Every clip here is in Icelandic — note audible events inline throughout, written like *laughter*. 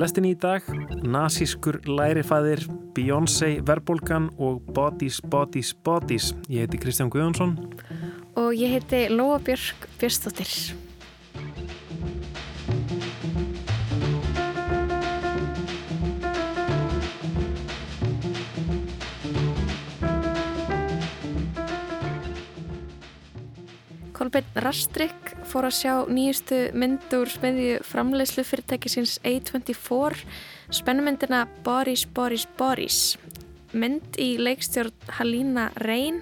lestinni í dag, nazískur lærifæðir, Beyoncé, Verbolgan og Bodies, Bodies, Bodies. Ég heiti Kristján Guðjónsson. Og ég heiti Lóa Björk Björnstóttir. Kolbeinn Rastrik fór að sjá nýjustu myndur smiðju framleiðslu fyrirtækisins A24 spennumyndina Boris, Boris, Boris. Mynd í leikstjórn Halína Reyn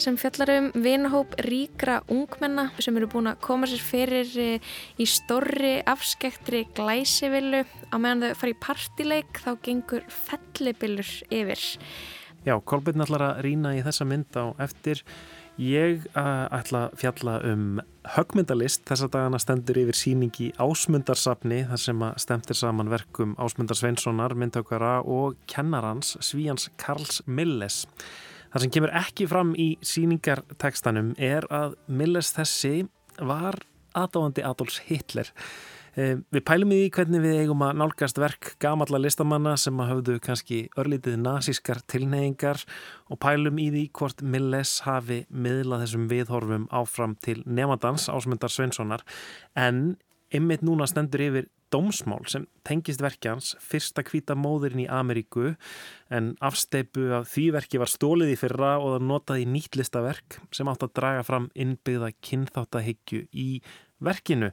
sem fjallar um vinahóp ríkra ungmenna sem eru búin að koma sér fyrir eh, í stórri afskektri glæsivillu. Á meðan þau fara í partileik þá gengur fellibillur yfir. Já, Kolbeinn ætlar að rýna í þessa mynd á eftir Ég uh, ætla að fjalla um högmyndalist. Þessa dagana stendur yfir síningi ásmundarsafni þar sem að stemtir saman verkum Ásmundar Sveinssonar, myndtökara og kennarans Svíjans Karls Milles. Það sem kemur ekki fram í síningartekstanum er að Milles þessi var aðdáðandi Adolfs Hitler. Við pælum í hvernig við eigum að nálgast verk gamalla listamanna sem að höfðu kannski örlítið nazískar tilneyingar og pælum í því hvort Milles hafi miðlað þessum viðhorfum áfram til nefndans ásmundar Sveinssonar en ymmit núna stendur yfir dómsmál sem tengist verkjans fyrsta hvita móðurinn í Ameríku en afsteipu af því verki var stólið í fyrra og það notaði nýtt listaverk sem átt að draga fram innbyggða kynþáttahyggju í verkinu.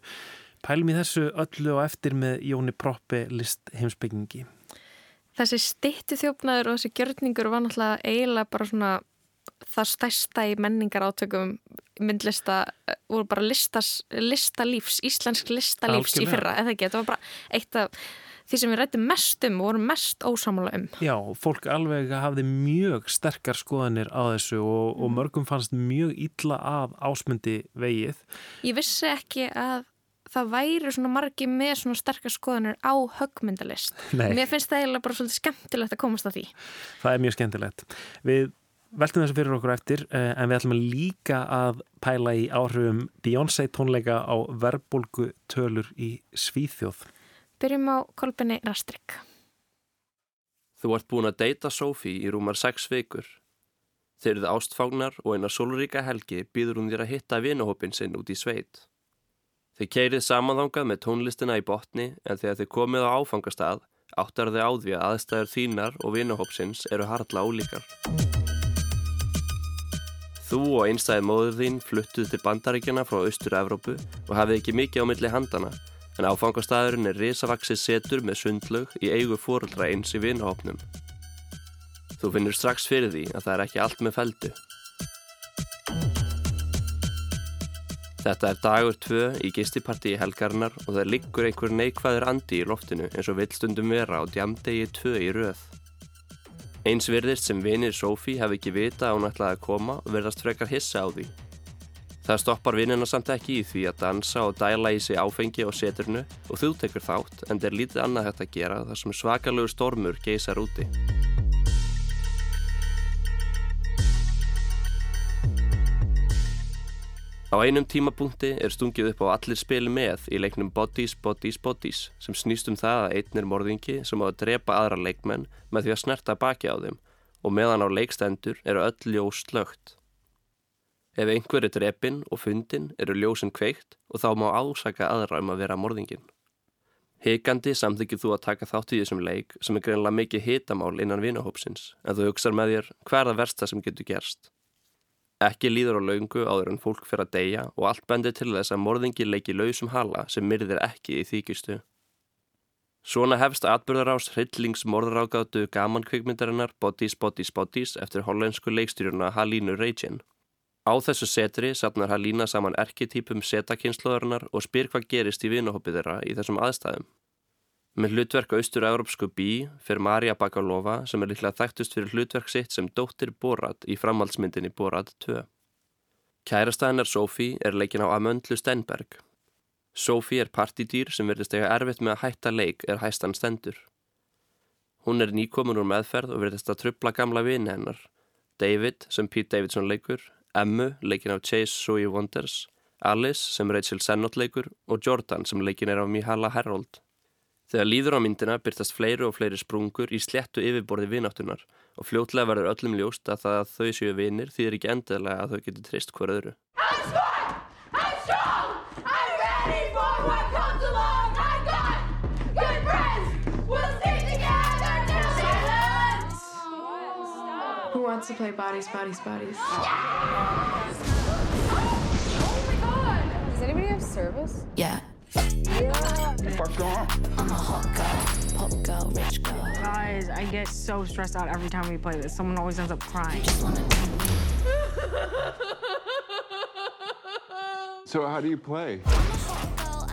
Pælum í þessu öllu og eftir með Jóni Proppi list heimsbyggingi. Þessi stitti þjófnaður og þessi gjörningur var náttúrulega eiginlega bara svona það stærsta í menningar átökum myndlista, voru bara listas, listalífs, íslensk listalífs í fyrra, eða ekki, þetta var bara eitt af því sem við rættum mest um og vorum mest ósamála um. Já, fólk alveg hafði mjög sterkar skoðanir á þessu og, og mm. mörgum fannst mjög illa af ásmundi vegið. Ég vissi ekki að það væri svona margi með svona sterkar skoðanir á högmyndalist. Nei. Mér finnst það eiginlega bara svolítið skemmtilegt að komast að því. Það er mjög skemmtilegt. Við veltum þessu fyrir okkur eftir eh, en við ætlum að líka að pæla í áhrifum Beyoncé tónleika á verbulgu tölur í Svíþjóð. Byrjum á kolbinni Rastrik. Þú ert búin að deyta Sófí í rúmar 6 vikur. Þeir eruð ástfágnar og einar sólríka helgi býður hún þér að hitta vinuhópin sinn út í sveit. Þið keirið samanþangað með tónlistina í botni en þegar þið komið á áfangastað áttar þið á því að aðstæður þínar og vinuhópsins eru harla ólíkar. Þú og einstæði móður þín fluttuð til bandaríkjana frá Östur-Evrópu og hafið ekki mikið á milli handana en áfangastæðurinn er risavaksið setur með sundlög í eigu fóröldra eins í vinuhópnum. Þú finnur strax fyrir því að það er ekki allt með feldu. Þetta er dagur tvö í gistipartíi helgarinnar og það liggur einhver neikvæður andi í loftinu eins og vildstundum vera á djamdegi tvö í röð. Eins virðist sem vinir Sófí hafi ekki vita að hún ætlaði að koma og verðast frekar hissa á því. Það stoppar vinnina samt ekki í því að dansa og dæla í sig áfengi á seturnu og þú tekur þátt en það er lítið annað hægt að gera þar sem svakalögur stormur geysar úti. Á einum tímapunkti er stungið upp á allir spili með í leiknum Bodies, Bodies, Bodies sem snýst um það að einn er morðingi sem á að drepa aðra leikmenn með því að snerta baki á þeim og meðan á leikstendur eru öll ljós slögt. Ef einhver er drepinn og fundinn eru ljósinn kveikt og þá má ásaka aðra um að vera morðingin. Hegandi samþykir þú að taka þátt í þessum leik sem er greinlega mikið hitamál innan vinahópsins en þú hugsar með þér hvað er það versta sem getur gerst. Ekki líður á laungu áður en fólk fyrir að deyja og allt bendir til þess að morðingi leiki lausum hala sem myrðir ekki í þýkistu. Svona hefst atbyrðarás hryllingsmorðráðgáttu gaman kvikmyndarinnar Bodies, Bodies, Bodies eftir hollensku leikstyrjuna Halínu Reykjén. Á þessu setri sapnar Halína saman erketýpum setakynnslóðarinnar og spyr hvað gerist í vinuhoppið þeirra í þessum aðstæðum. Með hlutverk austur-európsku bí fyrir Marja Bakalova sem er líklega þekktust fyrir hlutverk sitt sem dóttir Borat í framhaldsmyndinni Borat 2. Kærastæðinar Sofí er leikin á Amöndlu Stenberg. Sofí er partidýr sem verðist eiga erfitt með að hætta leik er hæstan stendur. Hún er nýkomin úr meðferð og verðist að trubla gamla vini hennar. David sem Pete Davidson leikur, Emmu leikin af Chase Zoe Wonders, Alice sem Rachel Sennott leikur og Jordan sem leikin er af Mihala Herold. Þegar líður á myndina byrtast fleiri og fleiri sprungur í slettu yfirborði vináttunar og fljótlega verður öllum ljóst að það að þau séu vinir þýðir ekki endilega að þau getur treyst hver öðru. I'm smart! I'm strong! I'm ready for what comes along! I got good friends! We'll stick together till silence! Who wants to play bodies, bodies, bodies? Oh my god! Does anybody have service? Yeah. What's going on? I'm a hot girl, pop girl, rich girl. Guys, I get so stressed out every time we play this. Someone always ends up crying. So how do you play? girl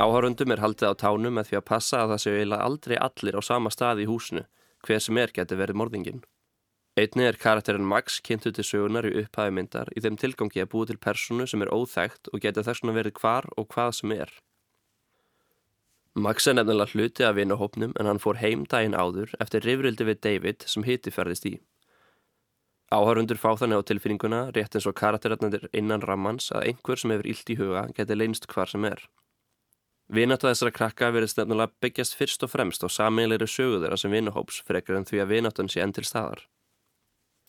Áhörundum er haldið á tánum með því að passa að það séu eiginlega aldrei allir á sama stað í húsinu, hver sem er geti verið morðingin. Einni er karakterin Max kynntu til sögunar í upphæfi myndar í þeim tilgangi að búi til personu sem er óþægt og geti þess vegna verið hvar og hvað sem er. Max er nefnilega hluti af vinahópnum en hann fór heim daginn áður eftir rifrildi við David sem hiti ferðist í. Áhörundur fá þannig á tilfinninguna rétt eins og karakterarnir innan rammans að einhver sem hefur illt í huga geti leynst hvar sem er. Vináttu þessara krakka verðist nefnilega byggjast fyrst og fremst á sameilegri sögu þeirra sem vinahóps frekar en því að vináttan sé enn til staðar.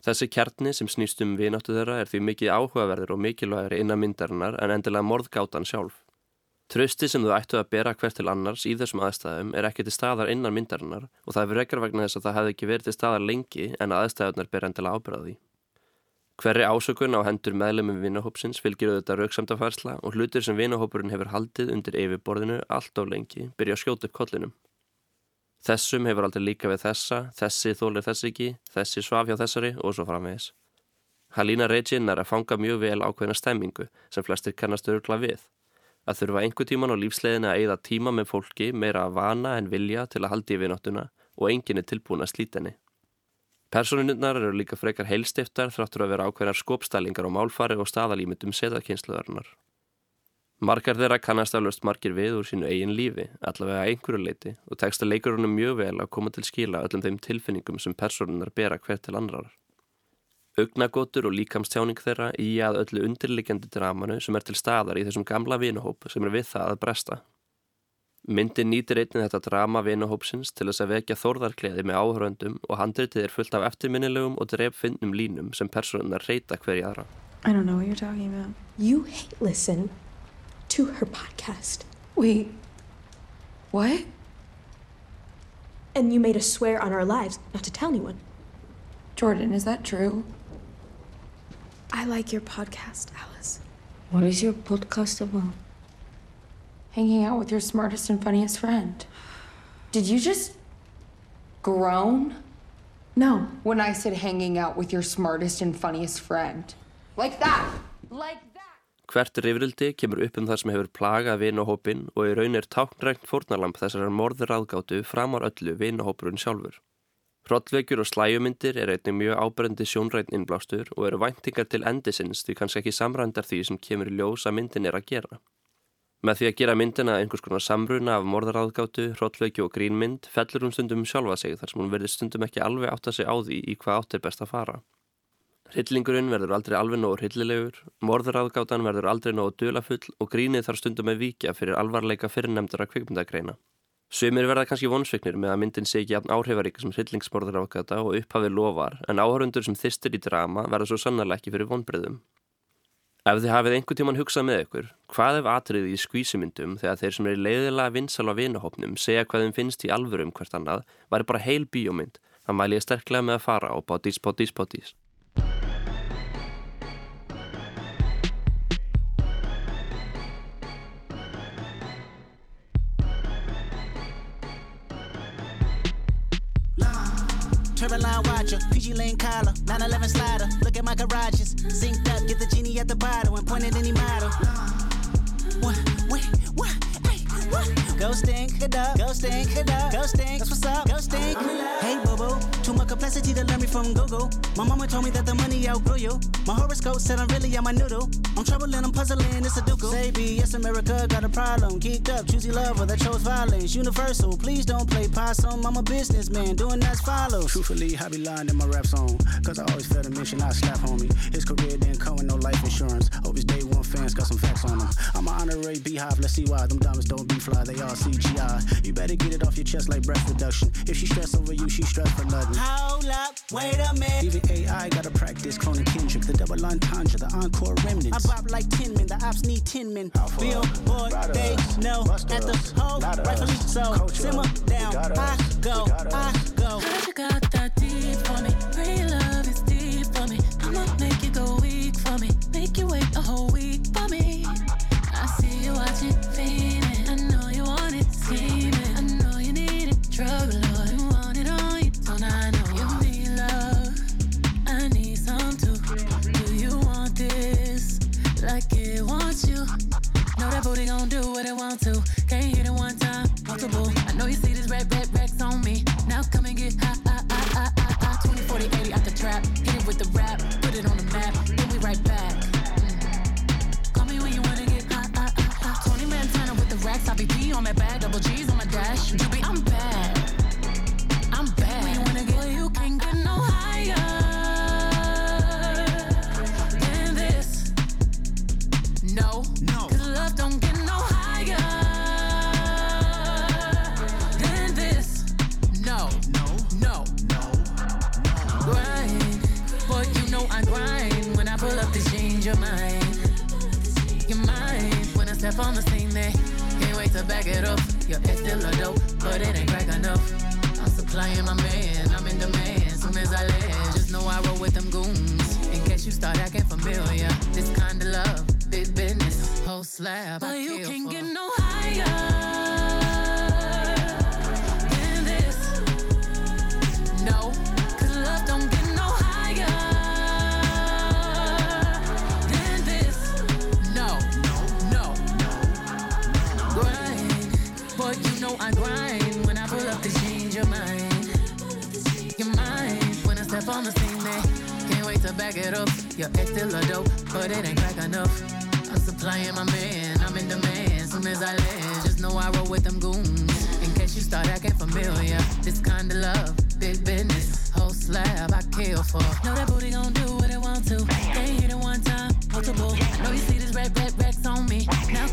Þessi kjarni sem snýst um vináttu þeirra er því mikið áhugaverður og mikilvægri innan myndarinnar en endilega morðgátan sjálf. Trausti sem þú ættu að bera hvert til annars í þessum aðstæðum er ekki til staðar innan myndarinnar og það er frekar vegna þess að það hefði ekki verið til staðar lengi en að aðstæðunar ber endilega ábyrðaði. Hverri ásökun á hendur meðlumum vinahópsins fylgir auðvitað rauksamtafærsla og hlutir sem vinahópurinn hefur haldið undir yfirborðinu allt á lengi byrja að skjóta upp kollinum. Þessum hefur aldrei líka við þessa, þessi þólir þess ekki, þessi svaf hjá þessari og svo framvegis. Halína Regin er að fanga mjög vel ákveðna stemmingu sem flestir kannast örgla við. Að þurfa einhver tíman á lífsleiðina að eigða tíma með fólki meira að vana en vilja til að haldi í vináttuna og enginn er tilbúin að slíta henni. Personunirnar eru líka frekar heilstiftar þráttur að vera ákveðnar skopstælingar og málfari og staðalímyndum seðakynsluðarinnar. Margar þeirra kannast aflöst margir við úr sínu eigin lífi, allavega einhverju leiti og teksta leikurunum mjög vel að koma til skila öllum þeim tilfinningum sem personunar bera hver til annar. Augnagotur og líkamstjáning þeirra í að öllu undirliggjandi dramanu sem er til staðar í þessum gamla vinuhóp sem er við það að bresta. Myndin nýtir einnig þetta drama vinuhópsins til þess að vekja þórðarkleði með áhöröndum og handritið er fullt af eftirminnilegum og dreffinnum línum sem personunar reyta hverja aðra. To her podcast. Wait. What? And you made us swear on our lives not to tell anyone. Jordan, is that true? I like your podcast, Alice. What is your podcast about? Hanging out with your smartest and funniest friend. Did you just groan No. when I said hanging out with your smartest and funniest friend? Like that! Like that! Hvert rifrildi kemur upp um það sem hefur plagað vinahópin og í raun er táknrænt fórnalamp þessar morður aðgátu framar öllu vinahópurinn sjálfur. Hrollveikjur og slæjumyndir er einnig mjög áberendi sjónræn innblástur og eru væntingar til endisins því kannski ekki samrændar því sem kemur í ljós að myndin er að gera. Með því að gera myndina einhvers konar samruna af morðaráðgátu, hrollveikju og grínmynd fellur hún stundum sjálfa sig þar sem hún verður stundum ekki alveg átt að sig á því í hvað átt er best að fara. Hryllingurinn verður aldrei alveg nógu hryllilegur, morðuráðgátan verður aldrei nógu dulafull og grínið þarf stundum að víkja fyrir alvarleika fyrirnemndara kvikmyndagreina. Sumir verða kannski vonsveiknir með að myndin sé ekki jafn áhrifaríka sem hryllingsmorðuráðgáta og upphafið lofar en áhörundur sem þyrstir í drama verða svo sannarlega ekki fyrir vonbriðum. Ef þið hafið einhver tíman hugsað með ykkur, hvað ef atriði í skvísumyndum þegar þeir sem eru leiðilega vinsal á vinahopnum segja hvað þeim finnst í alvöru um hvert annað, væri bara heil bíómynd, það mæli ég sterklega með að fara á Bodies, Bodies, Bodies. Turboline watcher, PG Lane collar, 911 slider. Look at my garages, synced up, get the genie at the bottle and point at any model. What, what, what? Go stink, it up, go stink, it up, go stink. That's what's up, go stink. Hey, boo, too much complexity to learn me from Google. My mama told me that the money outgrew you. My horoscope said I'm really on my noodle. I'm troubling, I'm puzzling, it's a duke. Say B, yes, America got a problem. Geeked up, choosy lover that chose violence. Universal, please don't play possum. I'm a businessman, doing that's follow. Truthfully, I be lying in my rap song. Cause I always felt a mission, I slap homie. His career didn't come with no life insurance. His I'm beehive, let's see why. Them diamonds don't be fly, they all CGI. You better get it off your chest like breath reduction. If she stress over you, she stress for nothing. Hold up, wait a minute. Even AI gotta practice cloning Kendrick, the double entendre, the encore remnants. I bop like 10 men, the ops need 10 men. Billboard, they know at the hole, rightfully so. Simmer down, I go, I go. Heard you got that deep for me. Step on the scene, they can't wait to back it up. Your ex still a dope, but it ain't crack enough. I'm supplying my man, I'm in demand. Soon as I land, just know I roll with them goons. In case you start acting familiar, this kind of love, big business, whole slab. But you can get on the scene, they can't wait to back it up. Your ex still a dope, but it ain't crack enough. I'm supplying my man, I'm in demand. Soon as I land, just know I roll with them goons. In case you start acting familiar, this kind of love, big business, whole slab I kill for. Know that booty gon' do what it want to. They hit it one time, multiple. Know you see this red, red, Rex on me. Now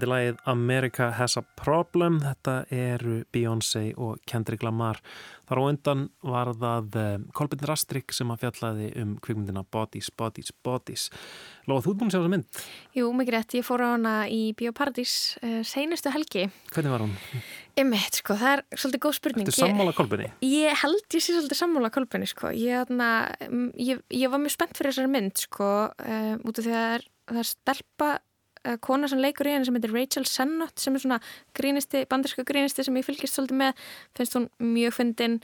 Þetta er lagið America Has a Problem. Þetta eru Beyoncé og Kendrick Lamar. Þar á undan var það eh, Kolbjörn Rastrik sem að fjallaði um kvikmyndina Bodies, Bodies, Bodies. Lóða, þú ert búin að sjá þessa mynd. Jú, mikið rétt, ég fór á hana í Bíóparadís uh, seinustu helgi. Hvernig var hún? Einmitt, sko, það er svolítið góð spurning. Ertu sammála Kolbjörni? Ég, held ég sé svolítið sammála Kolbjörni, sko. Ég, þarna, mm, ég, ég var mjög spennt fyrir þessari mynd, sko, uh, út af því að það er, er stelpa kona sem leikur í henni sem heitir Rachel Sennott sem er svona grínisti, bandarsku grínisti sem ég fylgist svolítið með, finnst hún mjög fyndin.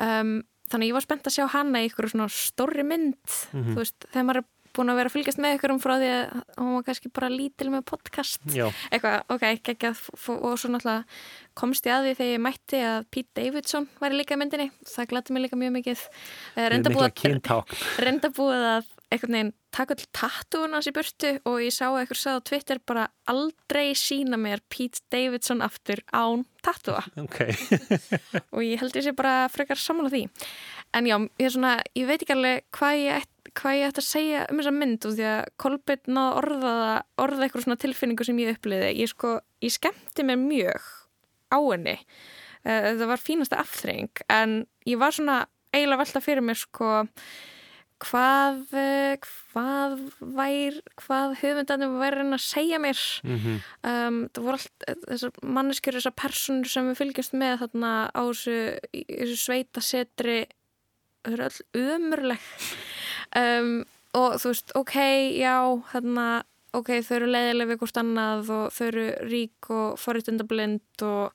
Um, þannig að ég var spennt að sjá hana í ykkur svona stóri mynd Mhm. þú veist, þegar maður er búin að vera að fylgjast með ykkur um frá því að hún var kannski bara lítil með podcast. Já. eitthvað, ok, geggjað f- og svo náttúrulega komst ég að því þegar ég mætti að Pete Davidson líka í myndinni. Það glætti mig líka mjög mikið. Eh, reynda Mikla búið að- taka all tattúun hans í burtu og ég sá að eitthvað sagði á Twitter bara aldrei sína mér Pete Davidson aftur án tattúa. Ok. *laughs* og ég held sé bara frekar sammála því. En já, ég, svona, ég veit ekki alveg hvað ég, hvað ég ætti að segja um þessa mynd og því að náði orða, orða eitthvað svona tilfinningu sem ég uppliði ég sko, ég skemmti mér mjög á á henni. Uh, þetta var fínasta afþreying en ég var svona eiginlega velta fyrir mér sko hvað uh, hvað vær hvað höfundarnir væri að segja mér Mhm. um, það voru allt þessar manneskjur, þessar personur sem við fylgjast með þarna á þessu, þessu sveitasetri þau eru öll ömurleg um, og þú veist, ok, já þarna, ok, þau eru leiðileg við hvort annað og þau eru rík og forritundablind og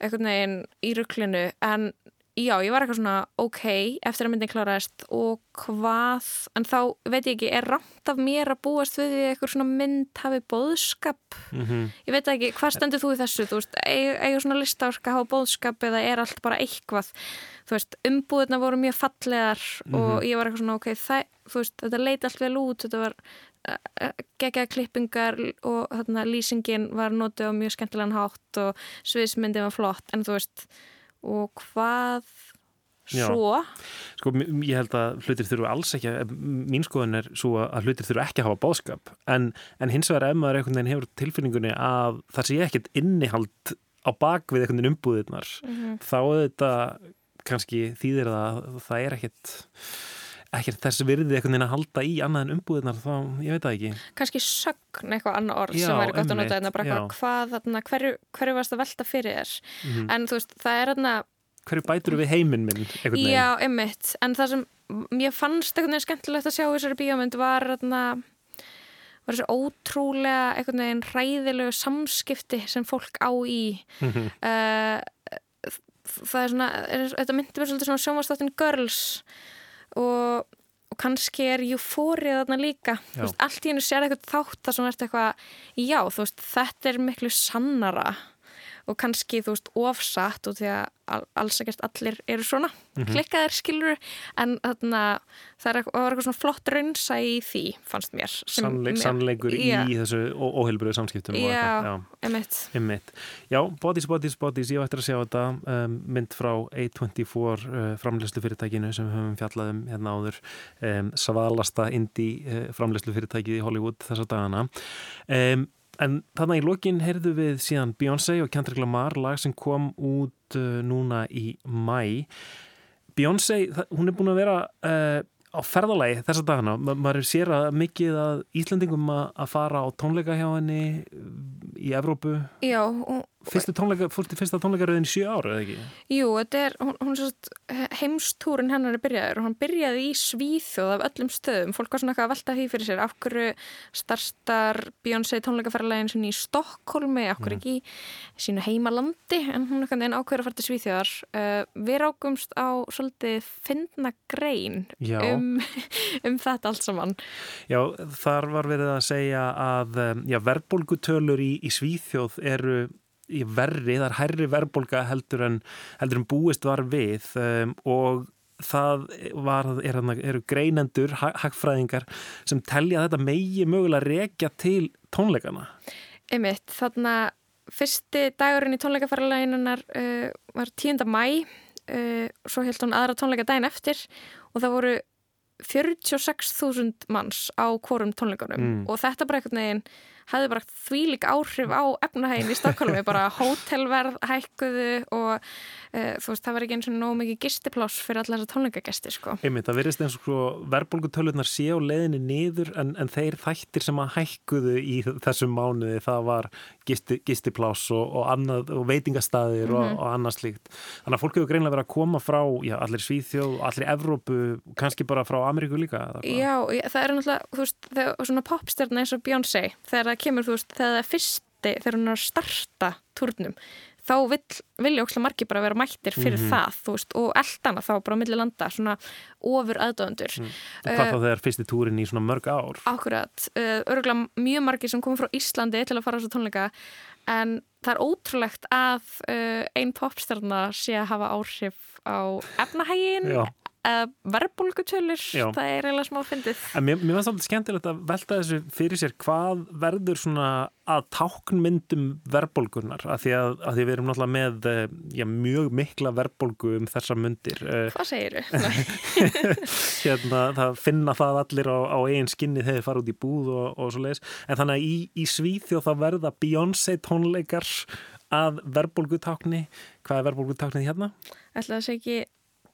einhvern veginn í ruklinu en já, ég var eitthvað svona ok, eftir að myndin kláraðist og hvað, en þá veit ég ekki, er ramt af mér að búast við því að eitthvað svona mynd hafi bóðskap Mhm. ég veit ekki, hvað stendur þú í þessu? Þú veist, eiga svona listaverk að hafa bóðskap eða er allt bara eitthvað? Þú veist, umbúðina voru mjög fallegar og ég var eitthvað svona, ok, það, veist þetta leiti allt vel út, þetta var uh, geggjað klippingar og þarna lýsingin var notið á mjög skemmtilegan hátt og sviðsmyndin var flott, en þú veist og hvað Já. svo? Sko, m- ég held að hlutir þurfu alls ekki að, mín skoðun er svo að hlutir þurfu ekki að hafa bóðskap en, en hins vegar ef maður einhvern veginn hefur tilfinningunni að það sé ekkert innihald á bak við einhvern veginn umbúðirnar þá þetta kannski þýðir það að það er ekkert ekkert þess virði einhvern veginn að halda í annað en umbúðirnar þá, ég veit það ekki. Kannski sögn eitthvað annað orð Já, sem væri gott að nota hérna bara já. eitthvað, hvað þarna, hverju, hverju varst að velta fyrir þér? Mhm. en þú veist, það er þarna hverju bætur við heiminn minn Já, einmitt, en það sem mér fannst einhvern veginn skemmtilegt að sjá í þessari bíómynd var þarna var þessi ótrúlega einhvern veginn hræðilegu samskipti sem fólk á í. Uh, það er svona þetta myndi svolítið svona sjónvastáttin Girls og, og kannski er eufórið þarna líka. Veist, allt í hennu sér eitthvað þátt það sem ert eitthvað, já, þú veist, þetta er miklu sannara og kannski, þú veist, ofsatt og því að al- alls ekkert allir eru svona Mhm. klikkaðir skilur en þarna, það er var eitthvað svona flott raunsa í því, fannst mér Sannleik, mér- sannleikur Já. í þessu óheilbröðu samskiptum Já, einmitt Einmitt. Já, Bodies, Bodies, Bodies, ég eftir að sjá þetta um, mynd frá A24 uh, framleyslu fyrirtækinu sem við höfum fjallað um hérna áður um, svalasta indie uh, framleyslu fyrirtækið í Hollywood þessa dagana um, en þannig í lokin heyrðu við síðan Beyoncé og Kendrick Lamar lag sem kom út uh, núna í mæ Beyoncé, hún er búin að vera uh, á ferðalagi þessa dagana, Ma maður sér að mikið að Íslandingum að fara á tónleika hjá henni uh, í Evrópu. Já, og, Fyrstu tónleika, fórstu fyrsta tónleikaröðin í sjö ára, eða ekki? jú, þetta er hún, hún svo heimstúrin hennar er byrjaður og hann byrjaði í Svíþjóð af öllum stöðum, fólk var svona eitthvað að velta því fyrir sér af hverju starfstar Beyoncé tónleikaferðalegin sinni í Stokkólmi af hverju ekki í sínu heimalandi en hún er einhvern veginn ákveður að fara til Svíþjóðar. Uh, við rákumst á svolítið finna grein um, *laughs* um þetta allt saman. Já, þar var verið að segja að um, já, verðbólgutölur í, í Svíþjóð eru í verri, það er hærri verðbólga heldur en, heldur en búist var við um, og það var, er, eru greinendur, ha- hagfræðingar sem telja þetta megi mögulega rekja til tónleikana. Einmitt, þarna fyrsti dagurinn í tónleikaferðalæginunar uh, var 10. mæ uh, svo held hún aðra tónleika daginn eftir og það voru 46.000 manns á hvorum tónleikunum Mm. og þetta bara einhvern veginn hafði bara þvílik áhrif á efnahægin í Stokkólmi, *laughs* bara hótelverð hækkuðu og uh, þú veist, það var ekki eins og nóg mikið gistipláss fyrir alla þessa tónleikagesti, sko. Einmitt, það verðist eins og sko, verðbólgutölurnar sé á leiðinni niður en, en þeir þættir sem að hækkuðu í þessum mánuði það var gisti, gistipláss og, og, annað, og veitingastæðir og, og annað slíkt. Þannig að fólk hefur greinlega verið að koma frá já, allir Svíþjóð, allir Evrópu, kannski bara frá Ameríku líka. Já, það er náttúrulega, þú veist, þegar svona popstjarna eins og Beyoncé, þegar það kemur, þú veist, þegar það er fyrsti, þegar hún er að starta túrnum, þá vill, vilja ókslega margir bara vera mættir fyrir Mhm. það, þú veist, og eldana þá bara á milli landa, svona ofur aðdöðundur. Og hvað þá þegar fyrsti túrin í svona mörg ár? Akkurat, uh, örgulega mjög margir sem komið frá Íslandi til að fara á þessu tónleika en það er ótrúlegt að uh, ein popstjarna sé að hafa áhrif á efnahægin. Uh, verbulgutölur, Já. það er eiginlega smá fyndið. Mér, mér finnst alltaf skemmtilegt að velta þessu fyrir sér hvað verður svona að táknmyndum verðbólgunar af því að, að því við erum náttúrulega með eh, já, mjög mikla verðbólgu um þessa myndir Hvað segir *laughs* *laughs* hérna, það finna það allir á, á eigin skinni þegar þeir fara út í búð og, og svo leiðis en þannig að í, í Svíþjóð þá verða Beyoncé tónleikar að verðbólgutákni. Hvað er verðbólgutáknið hérna? ætla að segja ekki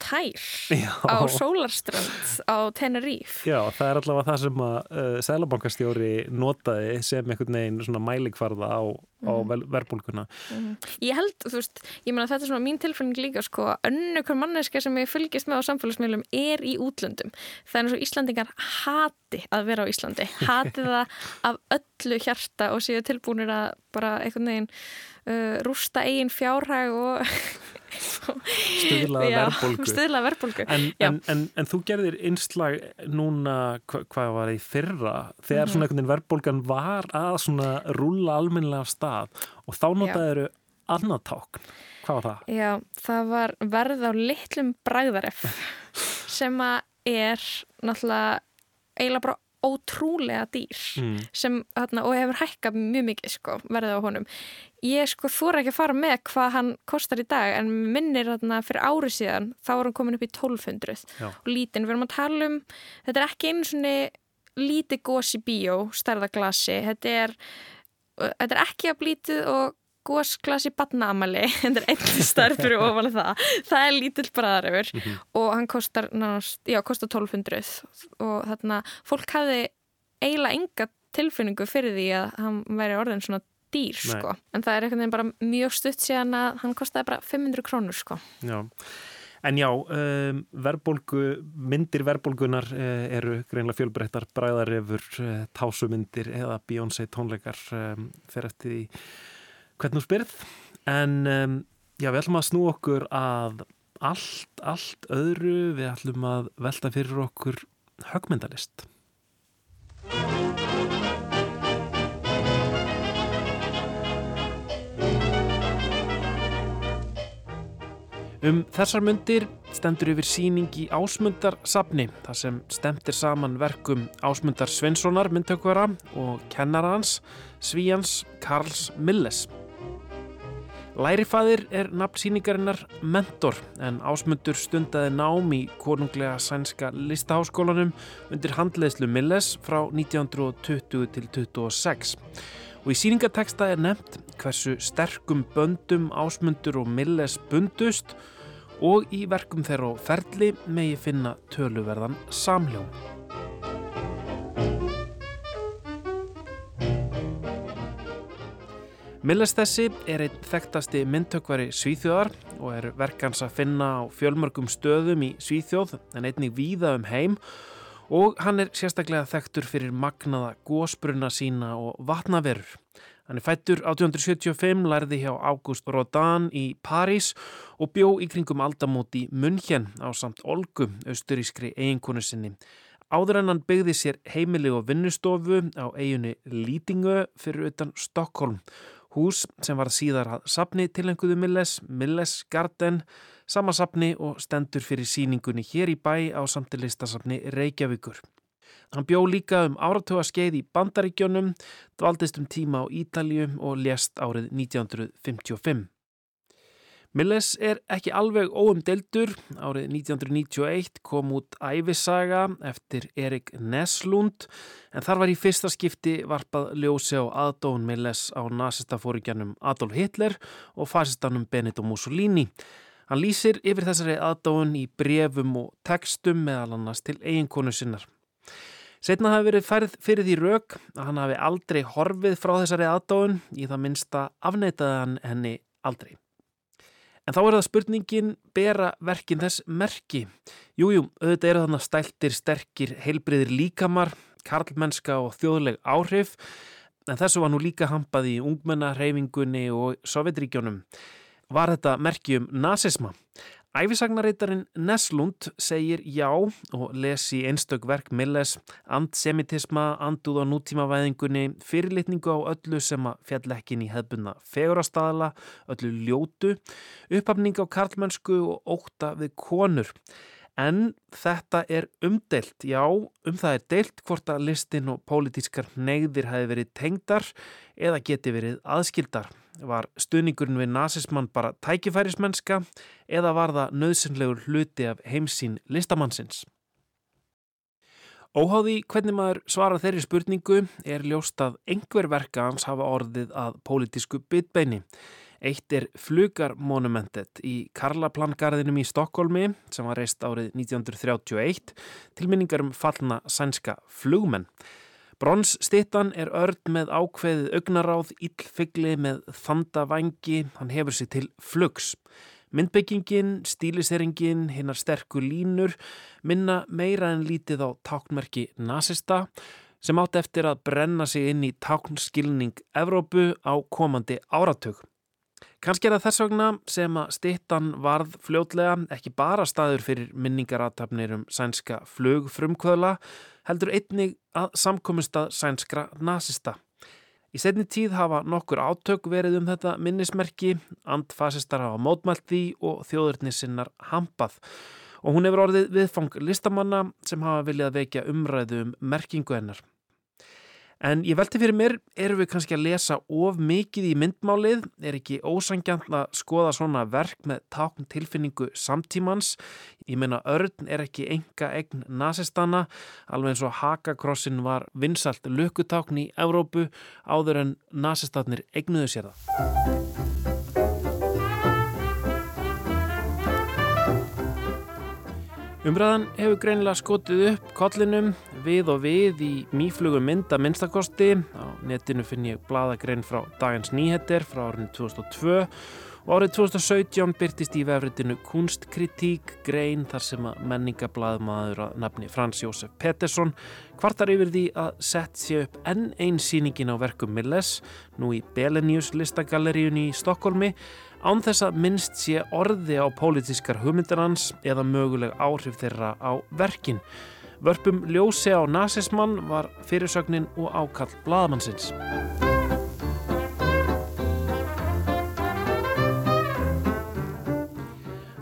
tær Já. á Sólarströnd á Tenerife Já, það er allavega það sem að uh, Sælabankastjóri notaði sem einhvern veginn svona mælikvarða á, á Mhm. verðbólguna. Ég held, þú veist, ég meina þetta er svona mín tilfinning líka sko, að önnu hver manneska sem ég fylgist með á samfélagsmiðlum er í útlöndum. Það er eins og Íslandingar hati að vera á Íslandi, *laughs* hati það af öllu hjarta og séu tilbúinir að bara einhvern veginn uh, rústa eigin fjárhag og Stuðla verðbólgu. stuðla verðbólgu. En, en, en, en þú gerðir innslag núna, hva, hvað var það í fyrra, þegar Mhm. svona einhvern veginn verðbólgan var að svona rúlla almennilega af stað og þá notaðir annað tákn. Hvað var það? Já, það var verð á litlum bræðaref *laughs* sem að er náttúrulega eiginlega bara ótrúlega dýr Mm. sem, þarna, og hefur hækkað mjög mikið sko, verðið á honum. Ég sko þóra ekki að fara með hvað hann kostar í dag en minnir þarna fyrir ári síðan þá var hann komin upp í 1200 Já. og lítinn, við erum að tala um þetta er ekki einu svona lítið gós í bíó, stærðaglasi þetta er, þetta er ekki að blítið og gósglasi badnaamali, *laughs* þetta er einn stærð fyrir ofan það, það er lítill bræðarefur Mhm. og hann kostar nánast, já, kostar 1200 og þarna, fólk hafði eiginlega enga tilfinningu fyrir því að hann væri orðin svona dýr, sko, en það er einhvern veginn bara mjög stutt síðan að hann kostaði bara 500 krónur, sko. Já. En já, um, verðbólgu, myndir verðbólgunar uh, eru greinlega fjölbreyttar bræðarefur, uh, tásumyndir eða Beyoncé tónleikar um, fyrir eftir því hvernig þú spyrð. En um, já, við ætlum að snú okkur að allt, allt öðru, við ætlum að velta fyrir okkur högmyndalist. Um þessar myndir stendur yfir síning í Ásmundarsafni þar sem stemtir saman verkum Ásmundar Sveinssonar myndtökvara og kennara hans Svíjans Karls Milles. Lærifæðir er nafn síningarinnar Mentor en Ásmundur stundaði nám í konunglega sænska listaháskólanum undir handleðslu Milles frá 1920 til 26. Og í síningateksta er nefnt hversu sterkum böndum Ásmundur og Milles bundust og í verkum þeirra og ferli megi finna töluverðan samljóm. Milles þessi er einn þekktasti myndtökvari Svíþjóðar og er verkans að finna á fjölmörgum stöðum í Svíþjóð en einnig víða um heim og hann er sérstaklega þekktur fyrir magnaða gósbruna sína og vatnaverur. Hann er fættur 1875, lærði hjá August Rodin í París og bjó í kringum aldamóti München á samt Olgu, austurískri eiginkonu sinni. Áður en hann byggði sér heimili og vinnustofu á eiginni Lýtingö fyrir utan Stokkólm. Hús sem var síðar að sapni tilenguðu Milles, Milles Garden, sama sapni og stendur fyrir síningunni hér í bæ á samtilistasapni Reykjavíkur. Hann bjó líka um áratuga skeið í Bandaríkjónum, dvaldist um tíma á Ítalju og lést árið 1955. Milles er ekki alveg óumdeldur. Árið 1991 kom út æfisaga eftir Erik Neslund en þar var í fyrsta skipti varpað ljósi á aðdóun Milles á nazistafóringjanum Adolf Hitler og fasistanum Benito Mussolini. Hann lýsir yfir þessari aðdóun í brefum og textum meðal annars til eiginkonu sinnar. Setna hafi verið færð fyrir því rauk að hann hafi aldrei horfið frá þessari aðdóun í það minnsta afneitaði hann henni aldrei. En þá er það spurningin bera verkin þess merki. Jújú, auðvitað eru þannig stæltir, sterkir, heilbriðir líkamar, karlmennska og þjóðleg áhrif, en þessu var nú líka hampað í ungmennarhefingunni og Sovjetríkjónum. Var þetta merki um nazisma? Æfisagnareitarinn Neslund segir já og lesi einstök verk Milles, andsemitisma, anduð á nútímavæðingunni, fyrirlitningu á öllu sem að fjall ekki inn í hefbunna fegurastadala, öllu ljótu, upphafning á karlmennsku og óta við konur. En þetta er umdelt, já, um það er deilt hvort að listin og pólitískar neyðir hafi verið tengdar eða geti verið aðskildar. Var stuðningurinn við nazismann bara tækifærismennska eða var það nöðsynlegur hluti af heimsín listamannsins? Óháði hvernig maður svara þeirri spurningu er ljóst að einhver verka hans hafa orðið að pólitísku bytbeini. Eitt er Flugarmonumentet í Karlaplangarðinum í Stokkólmi sem var reist árið 1931 til minningar um fallna sænska flugmenn. Bronsstittan er örd með ákveðið augnaráð, illfigli með þanda vangi, hann hefur sér til flugs. Myndbyggingin, stíliseringin, hinnar sterku línur minna meira en lítið á táknmerki nazista sem átt eftir að brenna sig inn í táknskilning Evrópu á komandi áratug. Kanski er það þess vegna sem að stittan varð fljótlega ekki bara staður fyrir minningaratabnir um sænska flugfrumkvöðla, heldur einnig að samkomist að sænskra nazista. Í setni tíð hafa nokkur átök verið um þetta minnismerki, andfasistar hafa mótmælt því og þjóðurnissinnar hampað. Og hún hefur orðið viðfang listamanna sem hafa viljað vekja umræðu um merkingu hennar. En ég velti fyrir mér, erum við kannski að lesa of mikið í myndmálið? Er ekki ósangjant að skoða svona verk með tákn tilfinningu samtímans? Ég meina, örn er ekki enga egn nazistana, alveg eins og hakakrossin var vinsalt lukkutákn í Evrópu áður en nazistatnir egnuðu sér það. Umræðan hefur greinilega skotið upp kollinum við og við í mýflugum mynd að minnstakosti. Á netinu finn ég bladagrein frá Dagans Nýheter frá árinu 2002 og árið 2017 byrtist í vefritinu Kunstkritík grein þar sem að menningablaðmaður að nafni Frans Jósef Pettersson kvartar yfir því að sett sé upp enn einn síningin á verkum Milles nú í Belenius listagalleríun í Stokkólmi án þess að minnst sé orði á pólitískar hugmyndarhans eða möguleg áhrif þeirra á verkin. Vörpum ljósi á nazismann var fyrirsögnin og ákall blaðmannsins.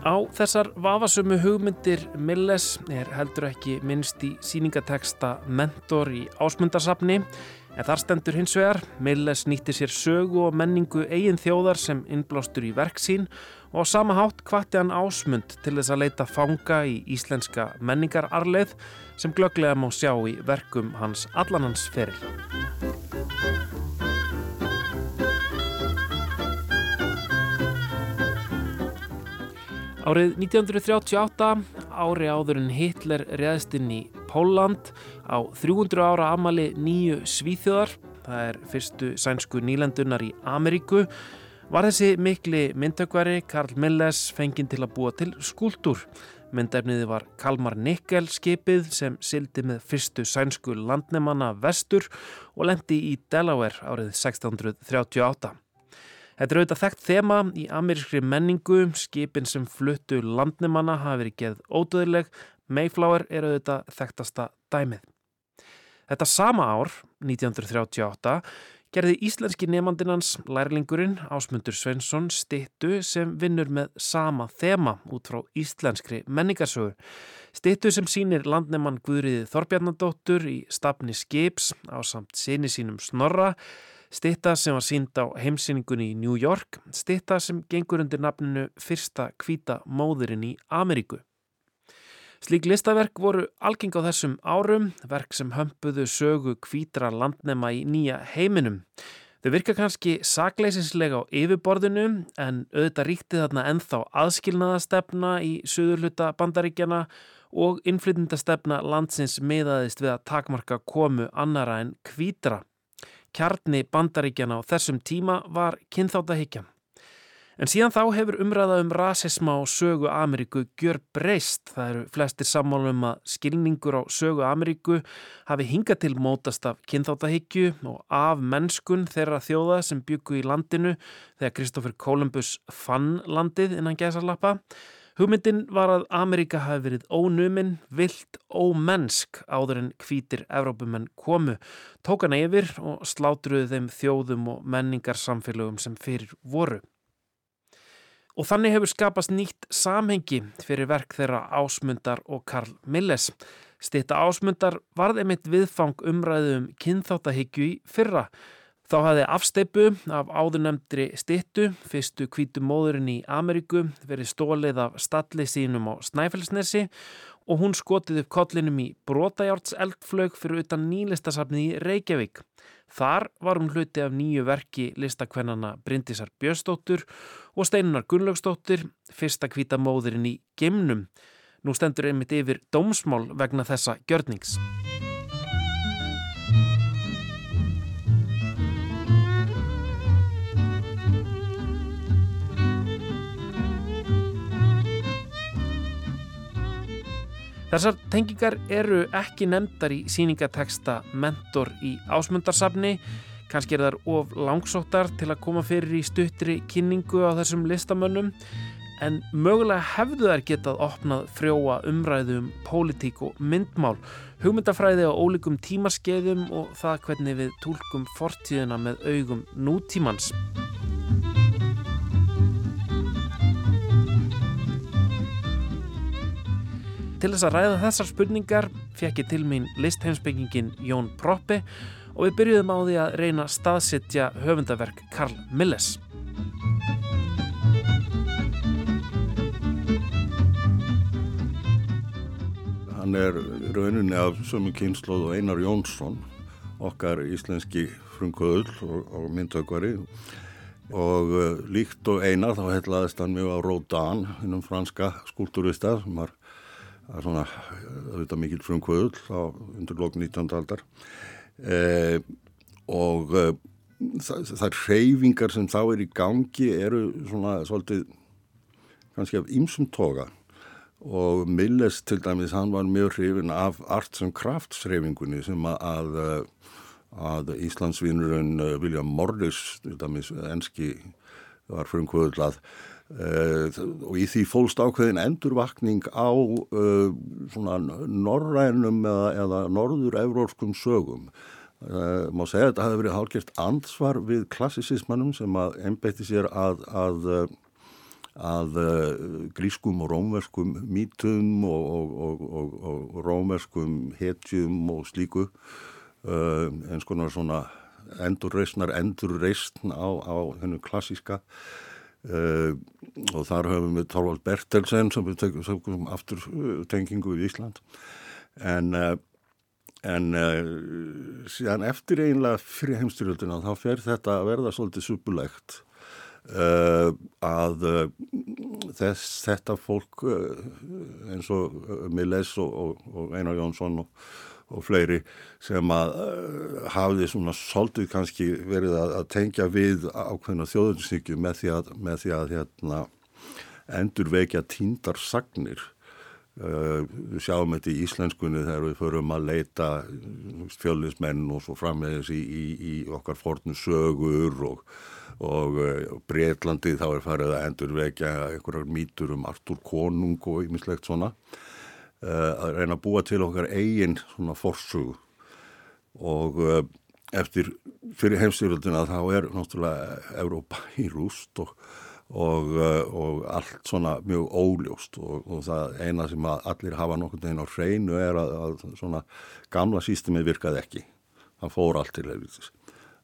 Á þessar vafasömu hugmyndir Milles er heldur ekki minnst í síningateksta Mentor í ásmundarsafni en þar stendur hins vegar Milles nýtti sér sögu og menningu eigin þjóðar sem innblástur í verk sín og á sama hátt hvati hann ásmund til þess að leita fanga í íslenska menningararleið sem glögglega má sjá í verkum hans allanans Árið 1938, ári áður en Hitler reðst inn í Póland á 300 ára amali nýju svíþjóðar, það er fyrstu sænsku nýlendunar í Ameríku, var þessi mikli myndtökvari Karl Milles fenginn til að búa til skúltúr. Myndefniði var Kalmar Nikkel skipið sem sildi með fyrstu sænsku landnemanna vestur og lendi í Delaware árið 1638. Þetta er auðvitað þekkt þema í amerískri menningu, skipin sem fluttu landnemanna hafi verið geð ódöðileg, Mayflower er auðvitað þekktasta dæmið. Þetta sama ár, 1938, gerði íslenski nefandinans lærlingurinn Ásmundur Svensson stittu sem vinnur með sama þema út frá íslenskri menningarsögur. Stittu sem sínir landnemann Guðriði Þorbjarnadóttur í stafni Skips á samt sinni sínum Snorra, Stitta sem var sínd á heimsýningunni í New York, stitta sem gengur undir nafninu Fyrsta kvíta móðurinn í Ameríku. Slík listaverk voru algeng á þessum árum, verk sem hömpuðu sögu kvítra landnema í nýja heiminum. Þau virka kannski sakleisinslega á yfirborðinu en auðvitað ríkti þarna enþá aðskilnaðastefna í söðurluta bandaríkjana og innflytindastefna landsins miðaðist við að takmarka komu annara en kvítra. Kjarni bandaríkjana á þessum tíma var kynþáttahyggjan. En síðan þá hefur umræða um rasisma og sögu Ameríku gjör breyst. Það eru flestir sammálum að skilningur á sögu Ameríku hafi hingað til mótast af kynþáttahyggju og af mennskun þeirra þjóða sem byggu í landinu þegar Kristófur Columbus fann landið innan gæsarlappa. Hugmyndin var að Ameríka hafi verið ónuminn, vilt, ómennsk áður en hvítir Evrópumenn komu, tók hana yfir og slátruðu þeim þjóðum og menningarsamfélögum sem fyrir voru. Og þannig hefur skapast nýtt samhengi fyrir verk þeirra Ásmundar og Karl Milles. Stitta Ásmundar varð einmitt viðfang umræðu um kynþáttahyggju í fyrra. Þá hafði afsteipu af áðurnemdri stittu, fyrstu kvítu móðurinn í Ameríku, verið stólið af stalli sínum á Snæfellsnesi og hún skotið upp kollinum í brotajárts eldflög fyrir utan nýlistasafnið í Reykjavík. Þar var hún hluti af nýju verki listakvennana Bryndisar Björnsdóttur og Steinunar Gunnlaugsdóttir, fyrsta hvita móðurinn í Gemnum. Nú stendur einmitt yfir dómsmál vegna þessa gjörnings. Þessar tengingar eru ekki nefndar í síningateksta Mentor í ásmundarsafni. Kannski er þar of langsóttar til að koma fyrir í stuttri kynningu á þessum listamönnum en mögulega hefðu þær getað opnað frjóa umræðu um pólitík og myndmál, hugmyndafræði á ólíkum tímaskeiðum og það hvernig við tólkum fortíðina með augum nútímans. Til þess að ræða þessar spurningar fekk ég til mín listheimsbyggingin Jón Proppi og við byrjuðum á því að reyna að staðsetja höfundaverk Karl Milles. Hann er rauninni af sömu kynnslóð og Einar Jónsson, okkar íslenski frumkvöðul og, og myndtökvari og uh, líkt og Einar þá heitlaðist hann mjög á Rodin, hennum franska skúlturista sem var var svona auðvitað mikil frumkvöðul á undir lókn 19. aldar eh, og eh, þær hreyfingar sem þá er í gangi eru svona svolítið kannski af ýmsum toga og Milles til dæmis hann var mjög hrifin af arts and crafts hreyfingunni sem að, að Íslandsvinurinn William Morris til dæmis enski var frumkvöðul að og í því fólst ákveðin endurvakning á uh, svona norrænum eða, eða norður-evróskum sögum. Uh, má segja að þetta hafi verið hálfgert ansvar við klassisismannum sem að einbeitti sér að, að, að grískum og rómverskum mítum og, og, og, og rómverskum hetjum og slíku eins konar svona endurreysnar endurreysn á, á hennu klassiska Uh, og þar höfum við Torvald Bertelsen sem við tökum aftur uh, tengingu í Ísland. En, uh, en síðan eftir einlega fyrir heimstyrjöldina þá fer þetta að verða svolítið supulegt að þess, þetta fólk eins og Milles og, og, og Einar Jónsson og og fleiri sem að uh, hafði svona svolítið kannski verið að, að tengja við ákveðna þjóðunsíkju með því að, með því að hérna, endur vekja tíndar sagnir. Uh, við sjáum þetta í íslenskunni þegar við förum að leita fjöldismenn og svo framvegis í, í, í okkar fornu sögur og, og uh, Breitlandi þá er farið að endur vekja einhverjar mítur um Artur Konung og ymislegt svona. Uh, að reyna að búa til okkar eigin svona forsug og uh, eftir fyrir heimstyrjöldina þá er náttúrulega Európa *laughs* í rúst og, og, uh, og allt svona mjög óljóst. Og, og það eina sem allir hafa nokkur neginn á hreinu er að, að svona gamla sístemið virkaði ekki. Það fór allt til helvitis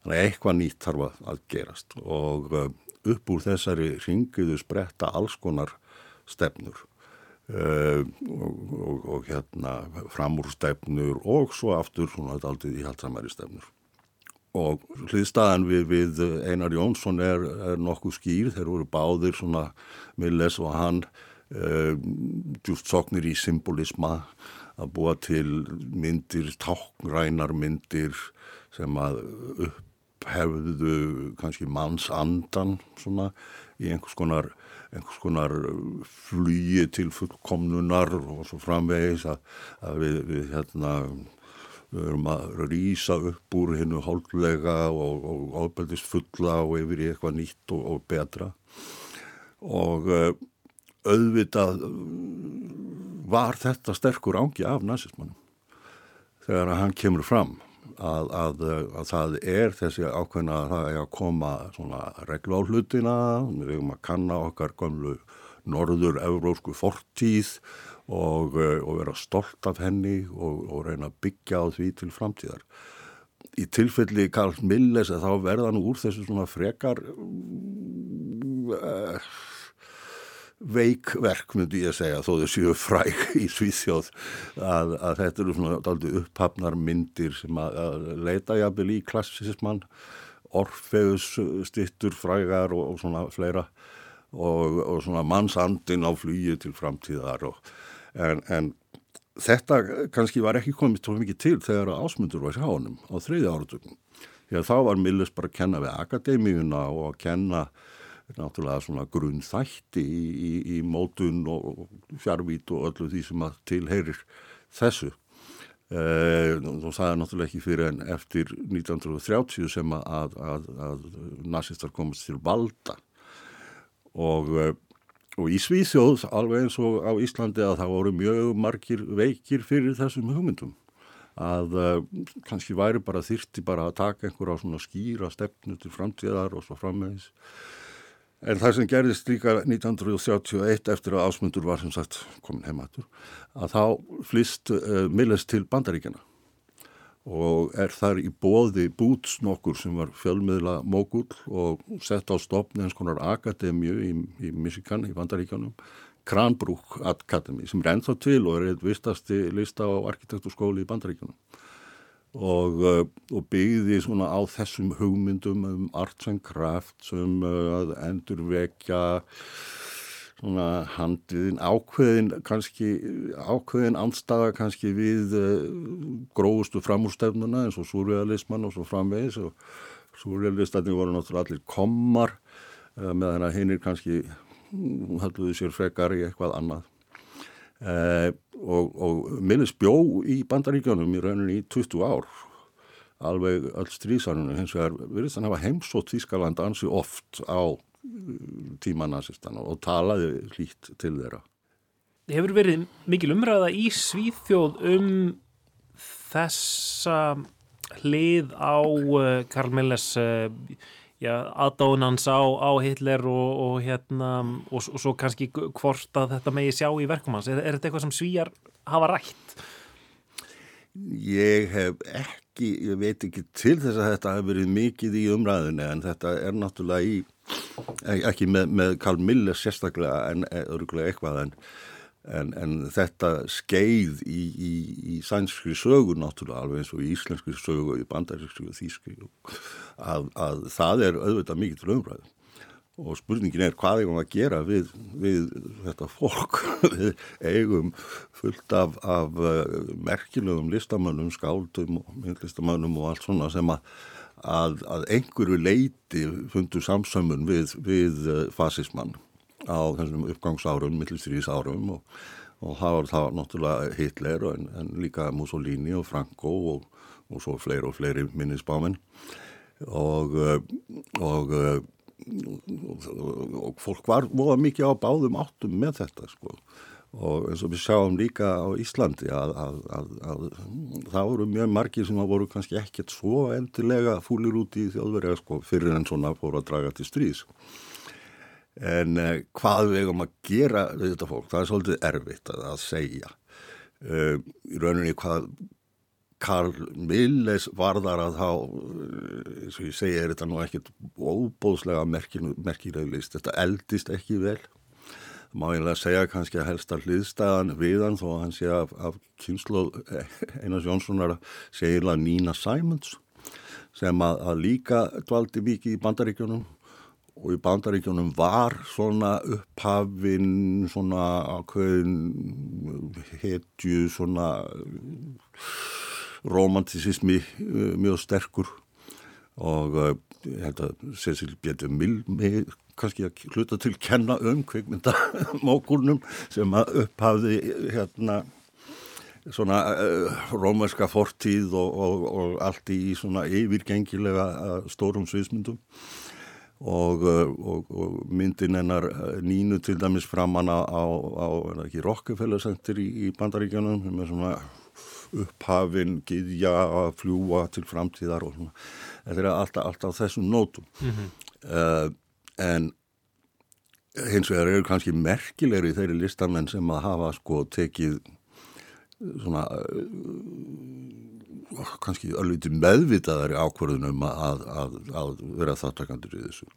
þannig að eitthvað nýtt þarf að gerast. Og upp úr þessari ringiðu spretta alls konar stefnur Uh, og, og, og hérna framúrstefnur og svo aftur svona aldrei í haldsamæri stefnur. Og hliðstæðan við, við Einar Jónsson er, er nokkuð skýr. Þeir voru báðir svona Milles og hann uh, djúft soknir í symbolisma að búa til myndir, táknrænar myndir sem að upphefðu kannski mannsandan svona í einhvers konar einhvers konar flugi til fullkomnunar og svo framvegis að, að við, við hérna við erum að rýsa upp úr hennu holdlega og, og ábeldist fulla og yfir í eitthvað nýtt og, og betra. Og uh, auðvitað var þetta sterkur ángi af nazismannum þegar hann kemur fram að, að, að það er þessi ákveðna að það er að koma svona reglu á hlutina, við erum að kanna okkar gömlu norður-eurósku fortíð og, og vera stolt af henni og, og reyna að byggja á því til framtíðar. Í tilfelli Karl Milles að þá verða nú úr þessu svona frekar uh, veikverk myndi ég segja þó þau séu fræk í Svíþjóð að, að þetta eru svona upphafnar myndir sem að, að leita jafnvel í klassismann Orfeus stittur frægar og, og svona fleira og, og svona mannsandin á flugi til framtíðar og, en, en þetta kannski var ekki komið tó mikið til þegar ásmundur var hjá honum á þriðja áratugum því að þá var Milles bara að kenna við akademíuna og að kenna náttúrulega svona grunnþætti í, í, í mótun og fjárvít og öllu því sem að tilheyrir þessu. Þú sagði náttúrulega ekki fyrir en eftir 1930 sem að, að, að nazistar komast til valda. Og, og í Svíþjóð alveg eins og á Íslandi að það voru mjög margir veikir fyrir þessum hugmyndum. Að uh, kannski væri bara þyrti bara að taka einhver á svona skýra stefnu til framtíðar og svo frammeðis En það sem gerðist líka 1931 eftir að ásmundur var sem sagt komin heimatur að þá flýst uh, Milles til bandaríkjana og er þar í bóði Boots nokkur sem var fjölmiðla mógull og sett á stopni eins konar akademju í, í Michigan í bandaríkjanum Cranbrook Academy sem er ennþá til og er eitt vistasti lista á arkitekturskóli í bandaríkjanum og, uh, og byggði svona á þessum hugmyndum um arts and crafts um uh, að endurvekja svona handiðin ákveðin kannski ákveðin andstaða kannski við uh, gróðustu framúrstefnuna eins og surrealisman og svo framvegis. Og surrealistatni voru náttúrulega allir kommar meðan að hinn er kannski halduðu sér frekar í eitthvað annað og, og Millis bjó í bandaríkjónum í rauninni í 20 ár. Alveg öll strísarunum hins vegar virðist hann hafa heimsótt Þískaland ansi oft á tímanazistan og talaði hlýtt til þeirra. Hefur verið mikil umræða í Svíþjóð um þessa hlið á uh, Karl Milles uh, aðdónans á, á Hitler og, og hérna og, og svo kannski hvort að þetta megi sjá í verkum hans. Er, er þetta eitthvað sem svíjar hafa rætt? Ég hef ekki, ég veit ekki til þess að þetta hef verið mikið í umræðinu en þetta er náttúrulega í, ekki með, með Karl Miller sérstaklega en örgulega eitthvað en, en, en þetta skeið í, í, í sænskri sögu náttúrulega alveg eins og í íslenskri sögu og í bandarískri og þýskri að, að það er auðvitað mikið til umræðu og spurningin er hvað eigum að gera við, við þetta fólk? *laughs* Við eigum fullt af, af uh, merkilegum listamönnum, skáldum og myndlistamönnum og allt svona sem að, að, að einhverju leiti fundu samsömmun við, við uh, fasismann á þessum uppgangsárum, millistriðisárum og, og það var það náttúrulega Hitler en, en líka Mussolini og Franco og, og svo fleiri og fleiri minnisbáminn og, og, og fólk var voða mikið á báðum áttum með þetta sko. Og eins og við sjáum líka á Íslandi að, að, að, að það voru mjög margir sem voru kannski ekkert svo endilega fúlir út í þjóðverja sko fyrir en svona fóru að draga til stríðs en eh, hvað við eigum að gera við þetta fólk, það er svolítið erfitt að, að segja uh, í rauninni hvað Karl Milles varðar að þá, eins og ég segi, er þetta nú ekkert óbóðslega merkileg list. Þetta eldist ekki vel. Má ég lega segja kannski að helsta hliðstæðan viðan þó að hann sé af, af kynslu Einars Jónssonar segila Nina Simons sem að, að líka dvaldi mikið í bandaríkjunum og í bandaríkjunum var svona upphafinn, svona ákveðin hetju, svona romantisismi uh, mjög sterkur. Og uh, ég held að Cecil Bjetur Milmi kannski að hluta til kenna um kveikmyndamókurnum sem að upphafði hérna svona uh, rómerska fortíð og, og, og allt í svona yfirgengilega stórum sviðsmyndum og, uh, og myndin hennar nínu til dæmis framanna á, á, Rockefeller Center í, í Bandaríkjanum er svona upphafin, giðja að fljúa til framtíðar og svona. Þetta er alltaf, alltaf þessum nótum. Mm -hmm. uh, en hins vegar eru kannski merkilegri þeirri listamenn sem að hafa sko tekið svona uh, kannski alveg meðvitaðari ákvörðunum að, að, að vera þáttakandur í þessu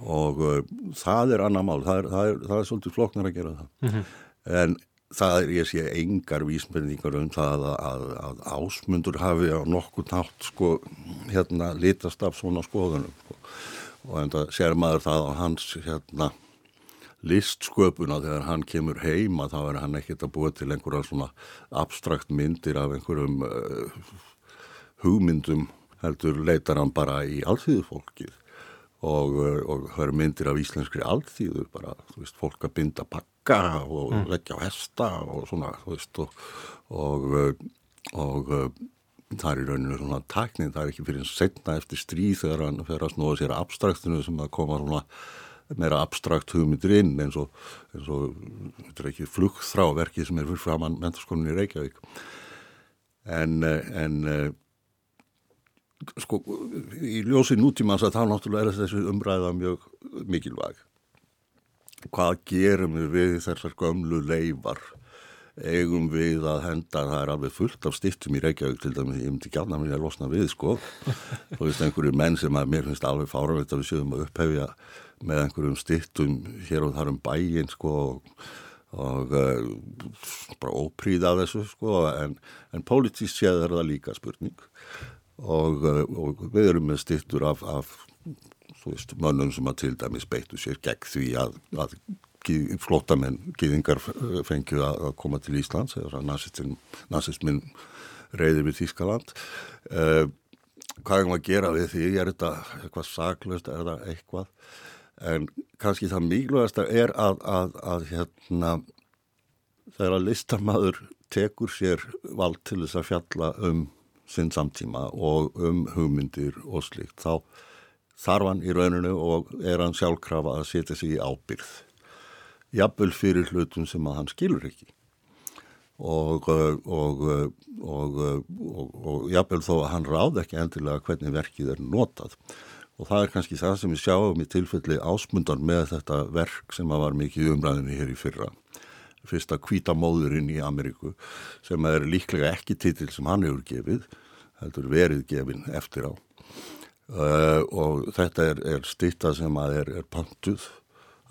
og uh, það er annar mál, það er, það er, það er svolítið flóknar að gera það. Mhm. En það er, ég sé engar vísmyndingar um það að, að, að ásmundur hafi á nokkur nátt sko, hérna, litast af svona skoðunum. Sko. Og en það sér maður það á hans, hérna, listsköpuna þegar hann kemur heima þá er hann ekkert að búa til einhverja svona abstrakt myndir af einhverjum uh, hugmyndum heldur leitar hann bara í alþýðu fólkið og, uh, og höfður myndir af íslenskri alþýðu bara, þú veist, fólk að binda bakka og Mm. leggja á hesta og svona, þú veist, og og, uh, og það er í rauninu svona takning, það er ekki fyrir setna eftir stríð þegar hann fer að snúa sér abstraktinu sem að koma svona meira abstrakt hugmyndir inn eins og, eins og þetta er ekki flugþráverkið sem er fyrir framann mentarskólinni í Reykjavík. En, eh, en eh, sko í ljósi nútímans að þá náttúrulega er þessi umræða mjög mikilvæg. Hvað gerum við við þessar gömlu leifar eigum við að henda, það er alveg fullt af stittum í Reykjavík til dæmis, ég myndi gætna að vilja losna við, sko. *laughs* Þú veist, einhverju menn sem að mér finnst alveg fáraveit að við séum að upphefja með einhverjum stittum hér og þar um bæin, sko og, uh, bara ópríða af þessu, sko en, en politísk séð er það líka spurning. Og, uh, og við erum með stittur af, af þú veist, mönnum sem að til dæmis beittu sér gegn því að, að flótamenn, gýðingar fengju að, koma til Íslands eða nazismin reyði við Þískaland uh, hvað er maður að gera við því? Er þetta eitthvað saklust, er það eitthvað? En kannski það mikilvægast er að, að, að hérna þegar listamæður tekur sér vald til þess að fjalla um sinn samtíma og um hugmyndir og slikt þá þarf hann í rauninu og er hann sjálfkrafa að setja sig í ábyrð jafnvel fyrir hlutum sem að hann skilur ekki. Og, og, og, og, jafnvel þó að hann ráð ekki endilega hvernig verkið er notað. Og það er kannski það sem við sjáum í tilfelli ásmundan með þetta verk sem að var mikið umræðinni hér í fyrra. Fyrsta kvítamóðurinn í Ameríku sem er líklega ekki titil sem hann hefur gefið heldur verið gefin eftir á. Uh, og þetta er, er stýtta sem að er, er pantuð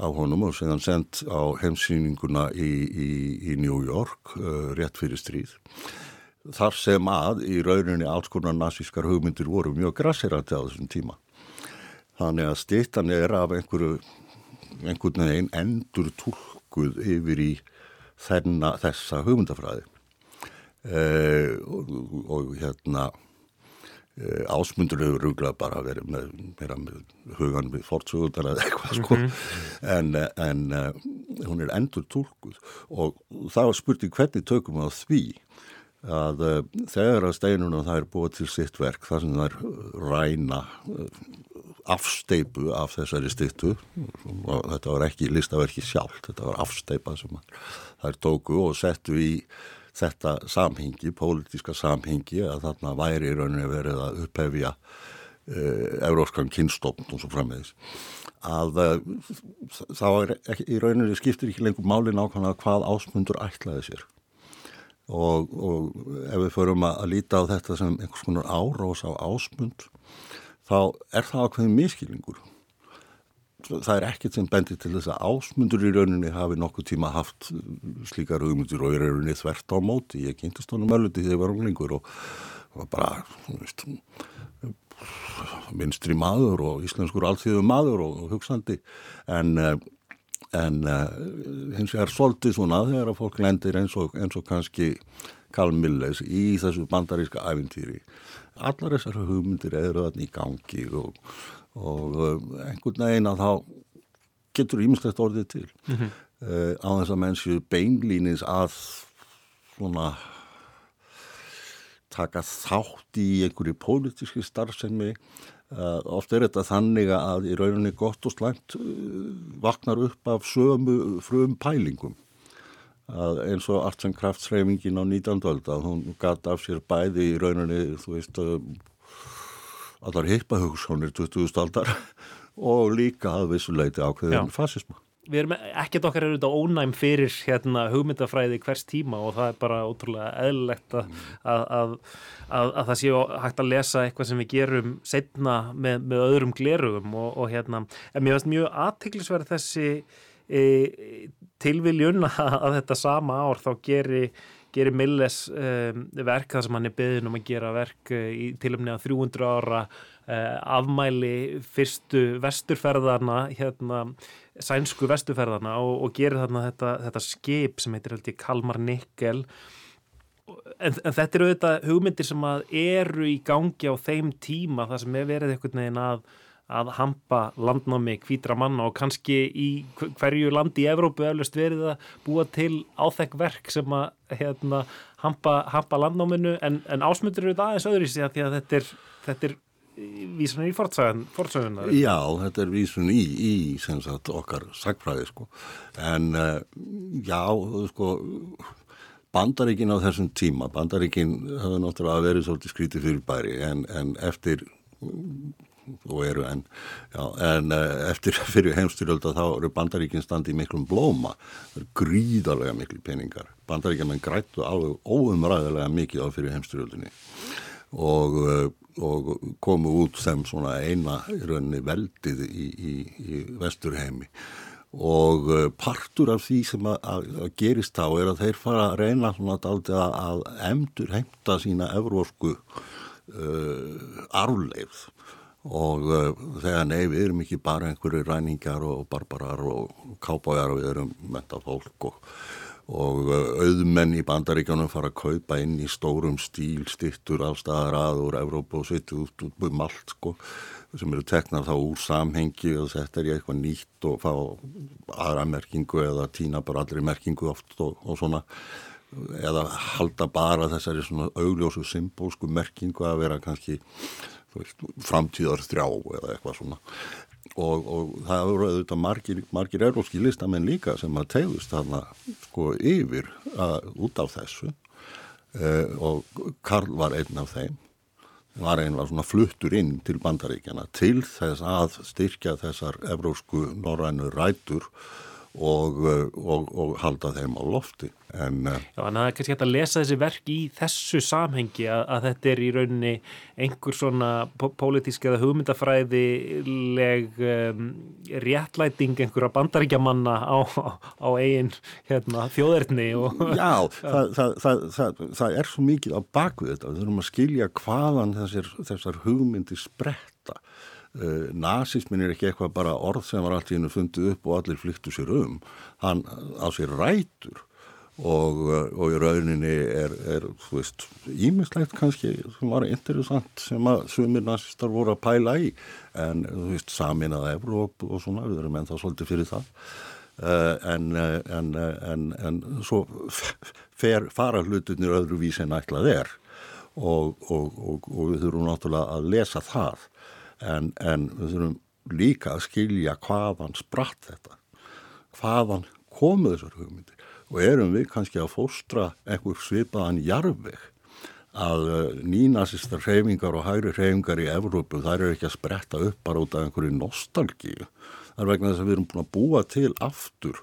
á honum og séðan sendt á heimsýninguna í, í, í New York uh, rétt fyrir stríð. Þar sem að í rauninni alls konar nazískar hugmyndir voru mjög grassirandi á þessum tíma. Þannig að stýttan er af einhverju, einhvern veginn endur tólkuð yfir í þenna, þessa hugmyndafræði. Uh, og, og hérna ásmundur hefur rúglað bara verið með, með hugan við fortsögundar eða eitthvað sko mm -hmm. en, en uh, hún er endur tólkuð og það var spurning hvernig tökum á því að uh, þegar að steinunum það er búið til sitt verk þar sem það er ræna uh, afsteipu af þessari stittu og þetta var ekki listaverki sjálf, þetta var afsteipa sem það er tóku og settu í þetta samhengi, pólitíska samhengi að þarna væri í rauninni verið að upphefja uh, euróskan kynstofn og svo frammeðis að uh, er ekki, í rauninni skiptir ekki lengur máli nákvæmlega hvað ásmundur ætlaði sér. Og, og ef við förum að líta á þetta sem einhvers konar árós á ásmund þá er það ákveðin miskilningur það er ekkert sem bendir til þess að ásmundur í rauninni hafi nokkuð tíma haft slíkar hugmyndur og í rauninni þvert á móti. Ég kynntist honum ölliti þegar ég var unglingur og var bara veist, minstri maður og íslenskur allþjóðu maður og, og hugsandi en, en hins vegar svolítið svona þegar að fólk lendir eins og, eins og kannski Karl Milles í þessu bandaríska æfintýri. Allar þessar hugmyndir eru þarna í gangi og og einhvern veginn að þá getur ímislegt orðið til mm -hmm. uh, á þess að mennsju beinlýnis að svona taka þátt í einhverju pólitíski starfsemi uh, oft er þetta þannig að í rauninni gott og slæmt uh, vaknar upp af sömu frum pælingum eins og allt sem kraftsreifingin á 19. öld að hún gæti af sér bæði í rauninni þú veist allar hippahugssónir 20. aldar *laughs* og líka að vissuleiti ákveðin fascisma. við erum ekkert okkar er auðvitað ónæm fyrir hérna hugmyndafræði hvers tíma og það er bara ótrúlega eðlilegt að, að, að, að, að það sé hægt að lesa eitthvað sem við gerum setna með, með öðrum glerugum og, og hérna, en mér finnst mjög aðteglisverð þessi e, tilviljun *laughs* að þetta sama ár þá geri gerir Milles um, verk þar sem hann er beðin um að gera verk uh, í tilumni að 300 ára uh, afmæli fyrstu vesturferðarna hérna sænsku vesturferðarna og, og gerir þarna þetta, þetta skip sem heitir held ég Kalmar Nikkel en, en þetta eru auðvitað hugmyndir sem eru í gangi á þeim tíma þar sem er verið einhvern veginn að að hampa landnámi kvítra manna og kannski í hverju landi í Evrópu eflust verið að búa til áþekk verk sem að hérna, hampa, hampa landnáminu en, en ásmundur eru þetta aðeins öðru í sig að því að þetta er, þetta er vísun í fortsögunar Já, þetta er vísun í, í sagt, okkar sagfræði sko. en uh, já sko bandaríkin á þessum tíma bandaríkin hafa náttúrulega verið svolítið skrítið fyrir bæri en, en eftir og eru en, já, en uh, eftir *laughs* fyrir heimstyrjölda þá eru bandaríkinn standi í miklum blóma. Það eru gríðarlega miklu peningar. Bandaríkinn menn grættu alveg óumræðilega mikið á fyrir heimstyrjöldinni og, uh, og komu út sem svona eina í rauninni veldið í, í, í vesturheimi. Og uh, partur af því sem að, að, að gerist þá er að þeir fara að reyna svona að, að emdur heimta sína evrósku arfleifð og uh, þegar nei við erum ekki bara einhverju ræningar og barbarar og kápájar og við erum menta fólk og, og uh, auðmenn í bandaríkjanum fara að kaupa inn í stórum stíl stittur af staðar að úr Evrópa og setju út um allt sko sem eru teknað þá úr samhengi og þetta er ég eitthvað nýtt og fá aðra merkingu eða týna bara allri merkingu oft og, og svona eða halda bara þessari svona augljósu symbolsku merkingu að vera kannski framtíðar þrjá eða eitthvað svona. Og, og það eru auðvitað margir, margir eróski listamenn líka sem að tegðust þarna sko yfir að, út af þessu. Uh, og Karl var einn af þeim. Var einlega svona fluttur inn til bandaríkjana til þess að styrkja þessar evrósku norrænu rætur og, og, og halda þeim á lofti. En, Já, en það er kannski hægt að lesa þessi verk í þessu samhengi að, að þetta er í rauninni einhver svona pólitísk eða hugmyndafræðileg um, réttlæting einhverja bandaríkjamanna á, á, eigin hérna, þjóðerni og, Já, það, það, það, það er svo mikið á bakvið þetta, við þurfum að skilja hvaðan þessir, þessar hugmyndi spretta nazismin er ekki eitthvað bara orð sem var allt í hennu fundið upp og allir flyktu sér um. Hann á sér rætur og, uh, og í rauninni er, er þú veist, ímislegt kannski sem var interessant sem að sumir nazistar voru að pæla í. En þú veist, saminað Evróp og svona, við erum ennþá svolítið fyrir það. Uh, en, en, en, en svo *laughs* fer fara hlutunir öðru vísi en ætlað er. Og, og, og við þurfum náttúrulega að lesa það En, en við þurfum líka að skilja hvaðan spratt þetta, hvaðan komu þessar hugmyndir? Og erum við kannski að fóstra einhver svipaðan jarfveg að nýnasistar hreyfingar og hægri hreyfingar í Evrópu þær eru ekki að spretta upp bara út af einhverju nostalgíu. Það er vegna þess að við erum búin að búa til aftur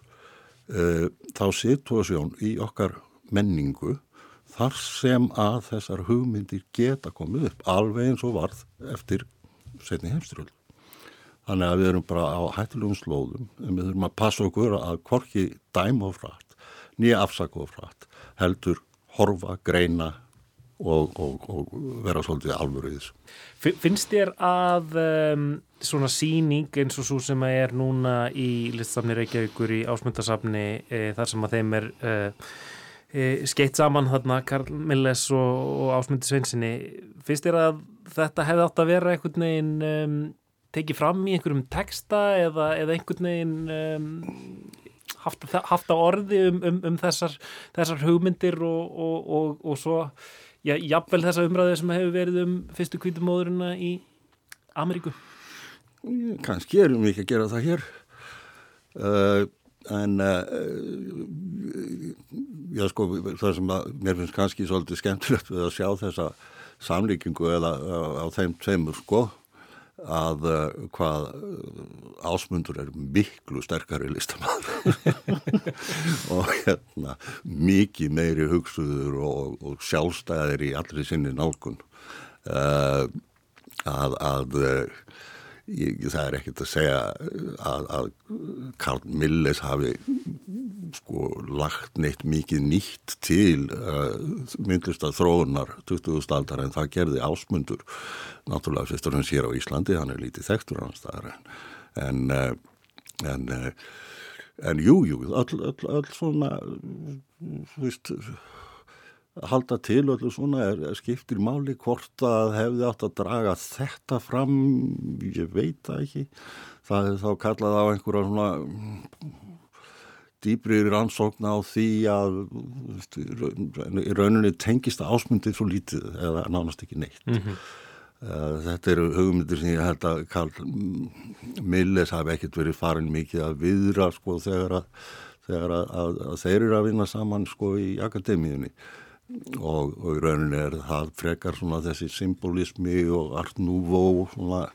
uh, þá situasjón í okkar menningu þar sem að þessar hugmyndir geta komið upp alveg eins og varð eftir setni heimstyrjöld. Þannig að við erum bara á hættilegum slóðum en við þurfum að passa okkur að hvorki dæma og frætt, nýja afsaka og frætt, heldur horfa, greina og, og, og vera svolítið alvöru í þessu. Finnst þér að um, svona síning eins og svo sem að er núna í listsamni Reykjavíkur í ásmundasafni e, þar sem að þeim er e, e, skeitt saman þarna Karl Milles og, og Ásmundi Sveinsinni, finnst þér að þetta hefði átt að vera einhvern veginn um, tekið fram í einhverjum texta eða, eða einhvern veginn um, haft, haft á orði um, um, um þessar, þessar hugmyndir og, og, og, og svo já, jafnvel þessa umræði sem hefur verið um fyrstu kvítumóðurina í Ameríku. Kanski erum við ekki að gera það hér. Uh, en uh, já sko það sem að mér finnst kannski svolítið skemmtilegt við að sjá þessa samlíkingu eða á þeim tveimur sko að uh, hvað ásmundur er miklu sterkari listamæður *laughs* og hérna mikið meiri hugsuður og, og sjálfstæðir í allri sinni nálgun. Uh, að, að uh, ég, það er ekkert að segja að, að Karl Milles hafi sko lagt neitt mikið nýtt til uh, myndlista þróunar 20. aldar en það gerði ásmundur náttúrulega fyrstur hans hér á Íslandi hann er lítið þekktur hans staðar en uh, en, uh, en jú, jú, öll, öll, öll svona þú veist halda til öllu svona er, er skiptir máli hvort að hefði átt að draga þetta fram ég veit það ekki. Það er þá kallað á einhverja svona dýbri rannsókn á því að í rauninni tengist ásmundið svo lítið eða nánast ekki neitt. Mm -hmm. þetta eru hugmyndir sem ég held að Karl Milles hafi ekkert verið farin mikið að viðra sko þegar að, þegar að, að, að þeir eru að vinna saman sko í akademíunni og, og rauninni er það frekar svona þessi symbolismi og art nouveau svona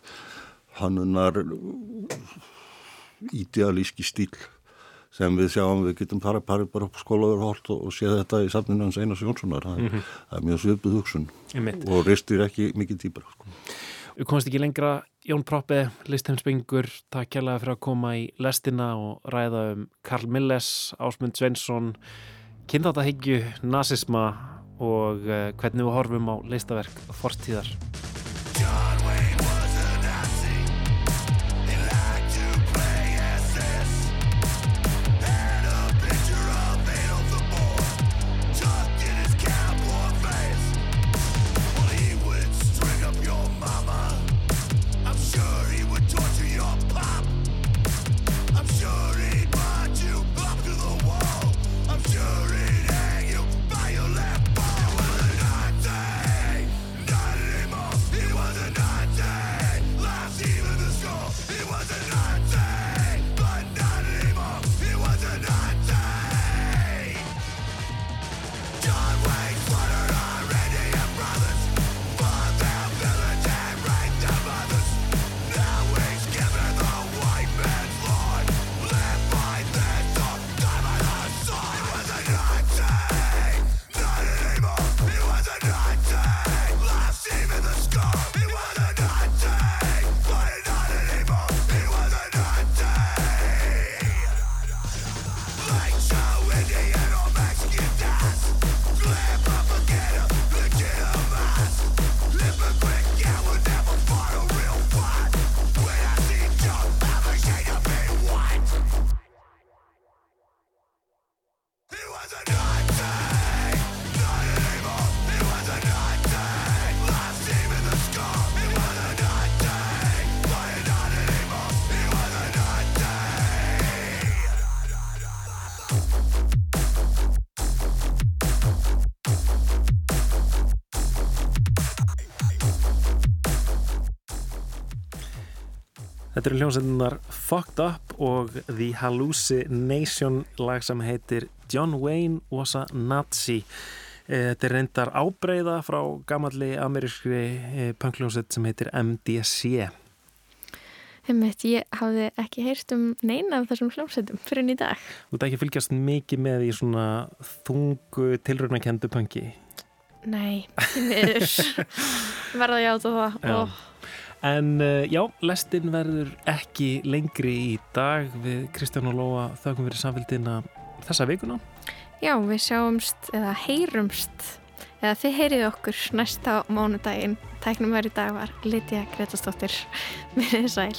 hannunar idealíski stíl sem við sjáum, við getum farið bara, bara upp skólaður holt og, og séð þetta í safninu hans Einars Jónssonar, það, mm. -hmm. það er mjög svipuð hugsun Einmitt. og ristir ekki mikið dýpar sko. Við komast ekki lengra, Jón Proppe, listheimsbyngur, takk kærlega fyrir að koma í lestina og ræða um Karl Milles, Ásmund Sveinsson, kynþáttahyggju, nazisma og uh, hvernig við horfum á listaverk forstíðar. Þetta eru hljómsveitinnar Fucked Up og The Hallucination lag sem heitir John Wayne was a Nazi. Eh, Þetta er reyndar ábreyða frá gamalli amerískri punkljónsveit sem heitir MDC. Einmitt, ég hafði ekki heyrt um neina af þessum hljómsveitum fyrir í dag. Þú ert ekki fylgjast mikið með í svona þungu tilraunakendu punki. Nei, því miður. *laughs* Verða að játa það. Já. Og En uh, já, lestin verður ekki lengri í dag við Kristján og Lóa þökkum fyrir samfélgina þessa vikuna. já, við sjáumst eða heyrumst eða þið heyrið okkur næsta mánudaginn. Tæknum verið dag var Lítiða Gretastóttir. Mér *laughs* er sæl.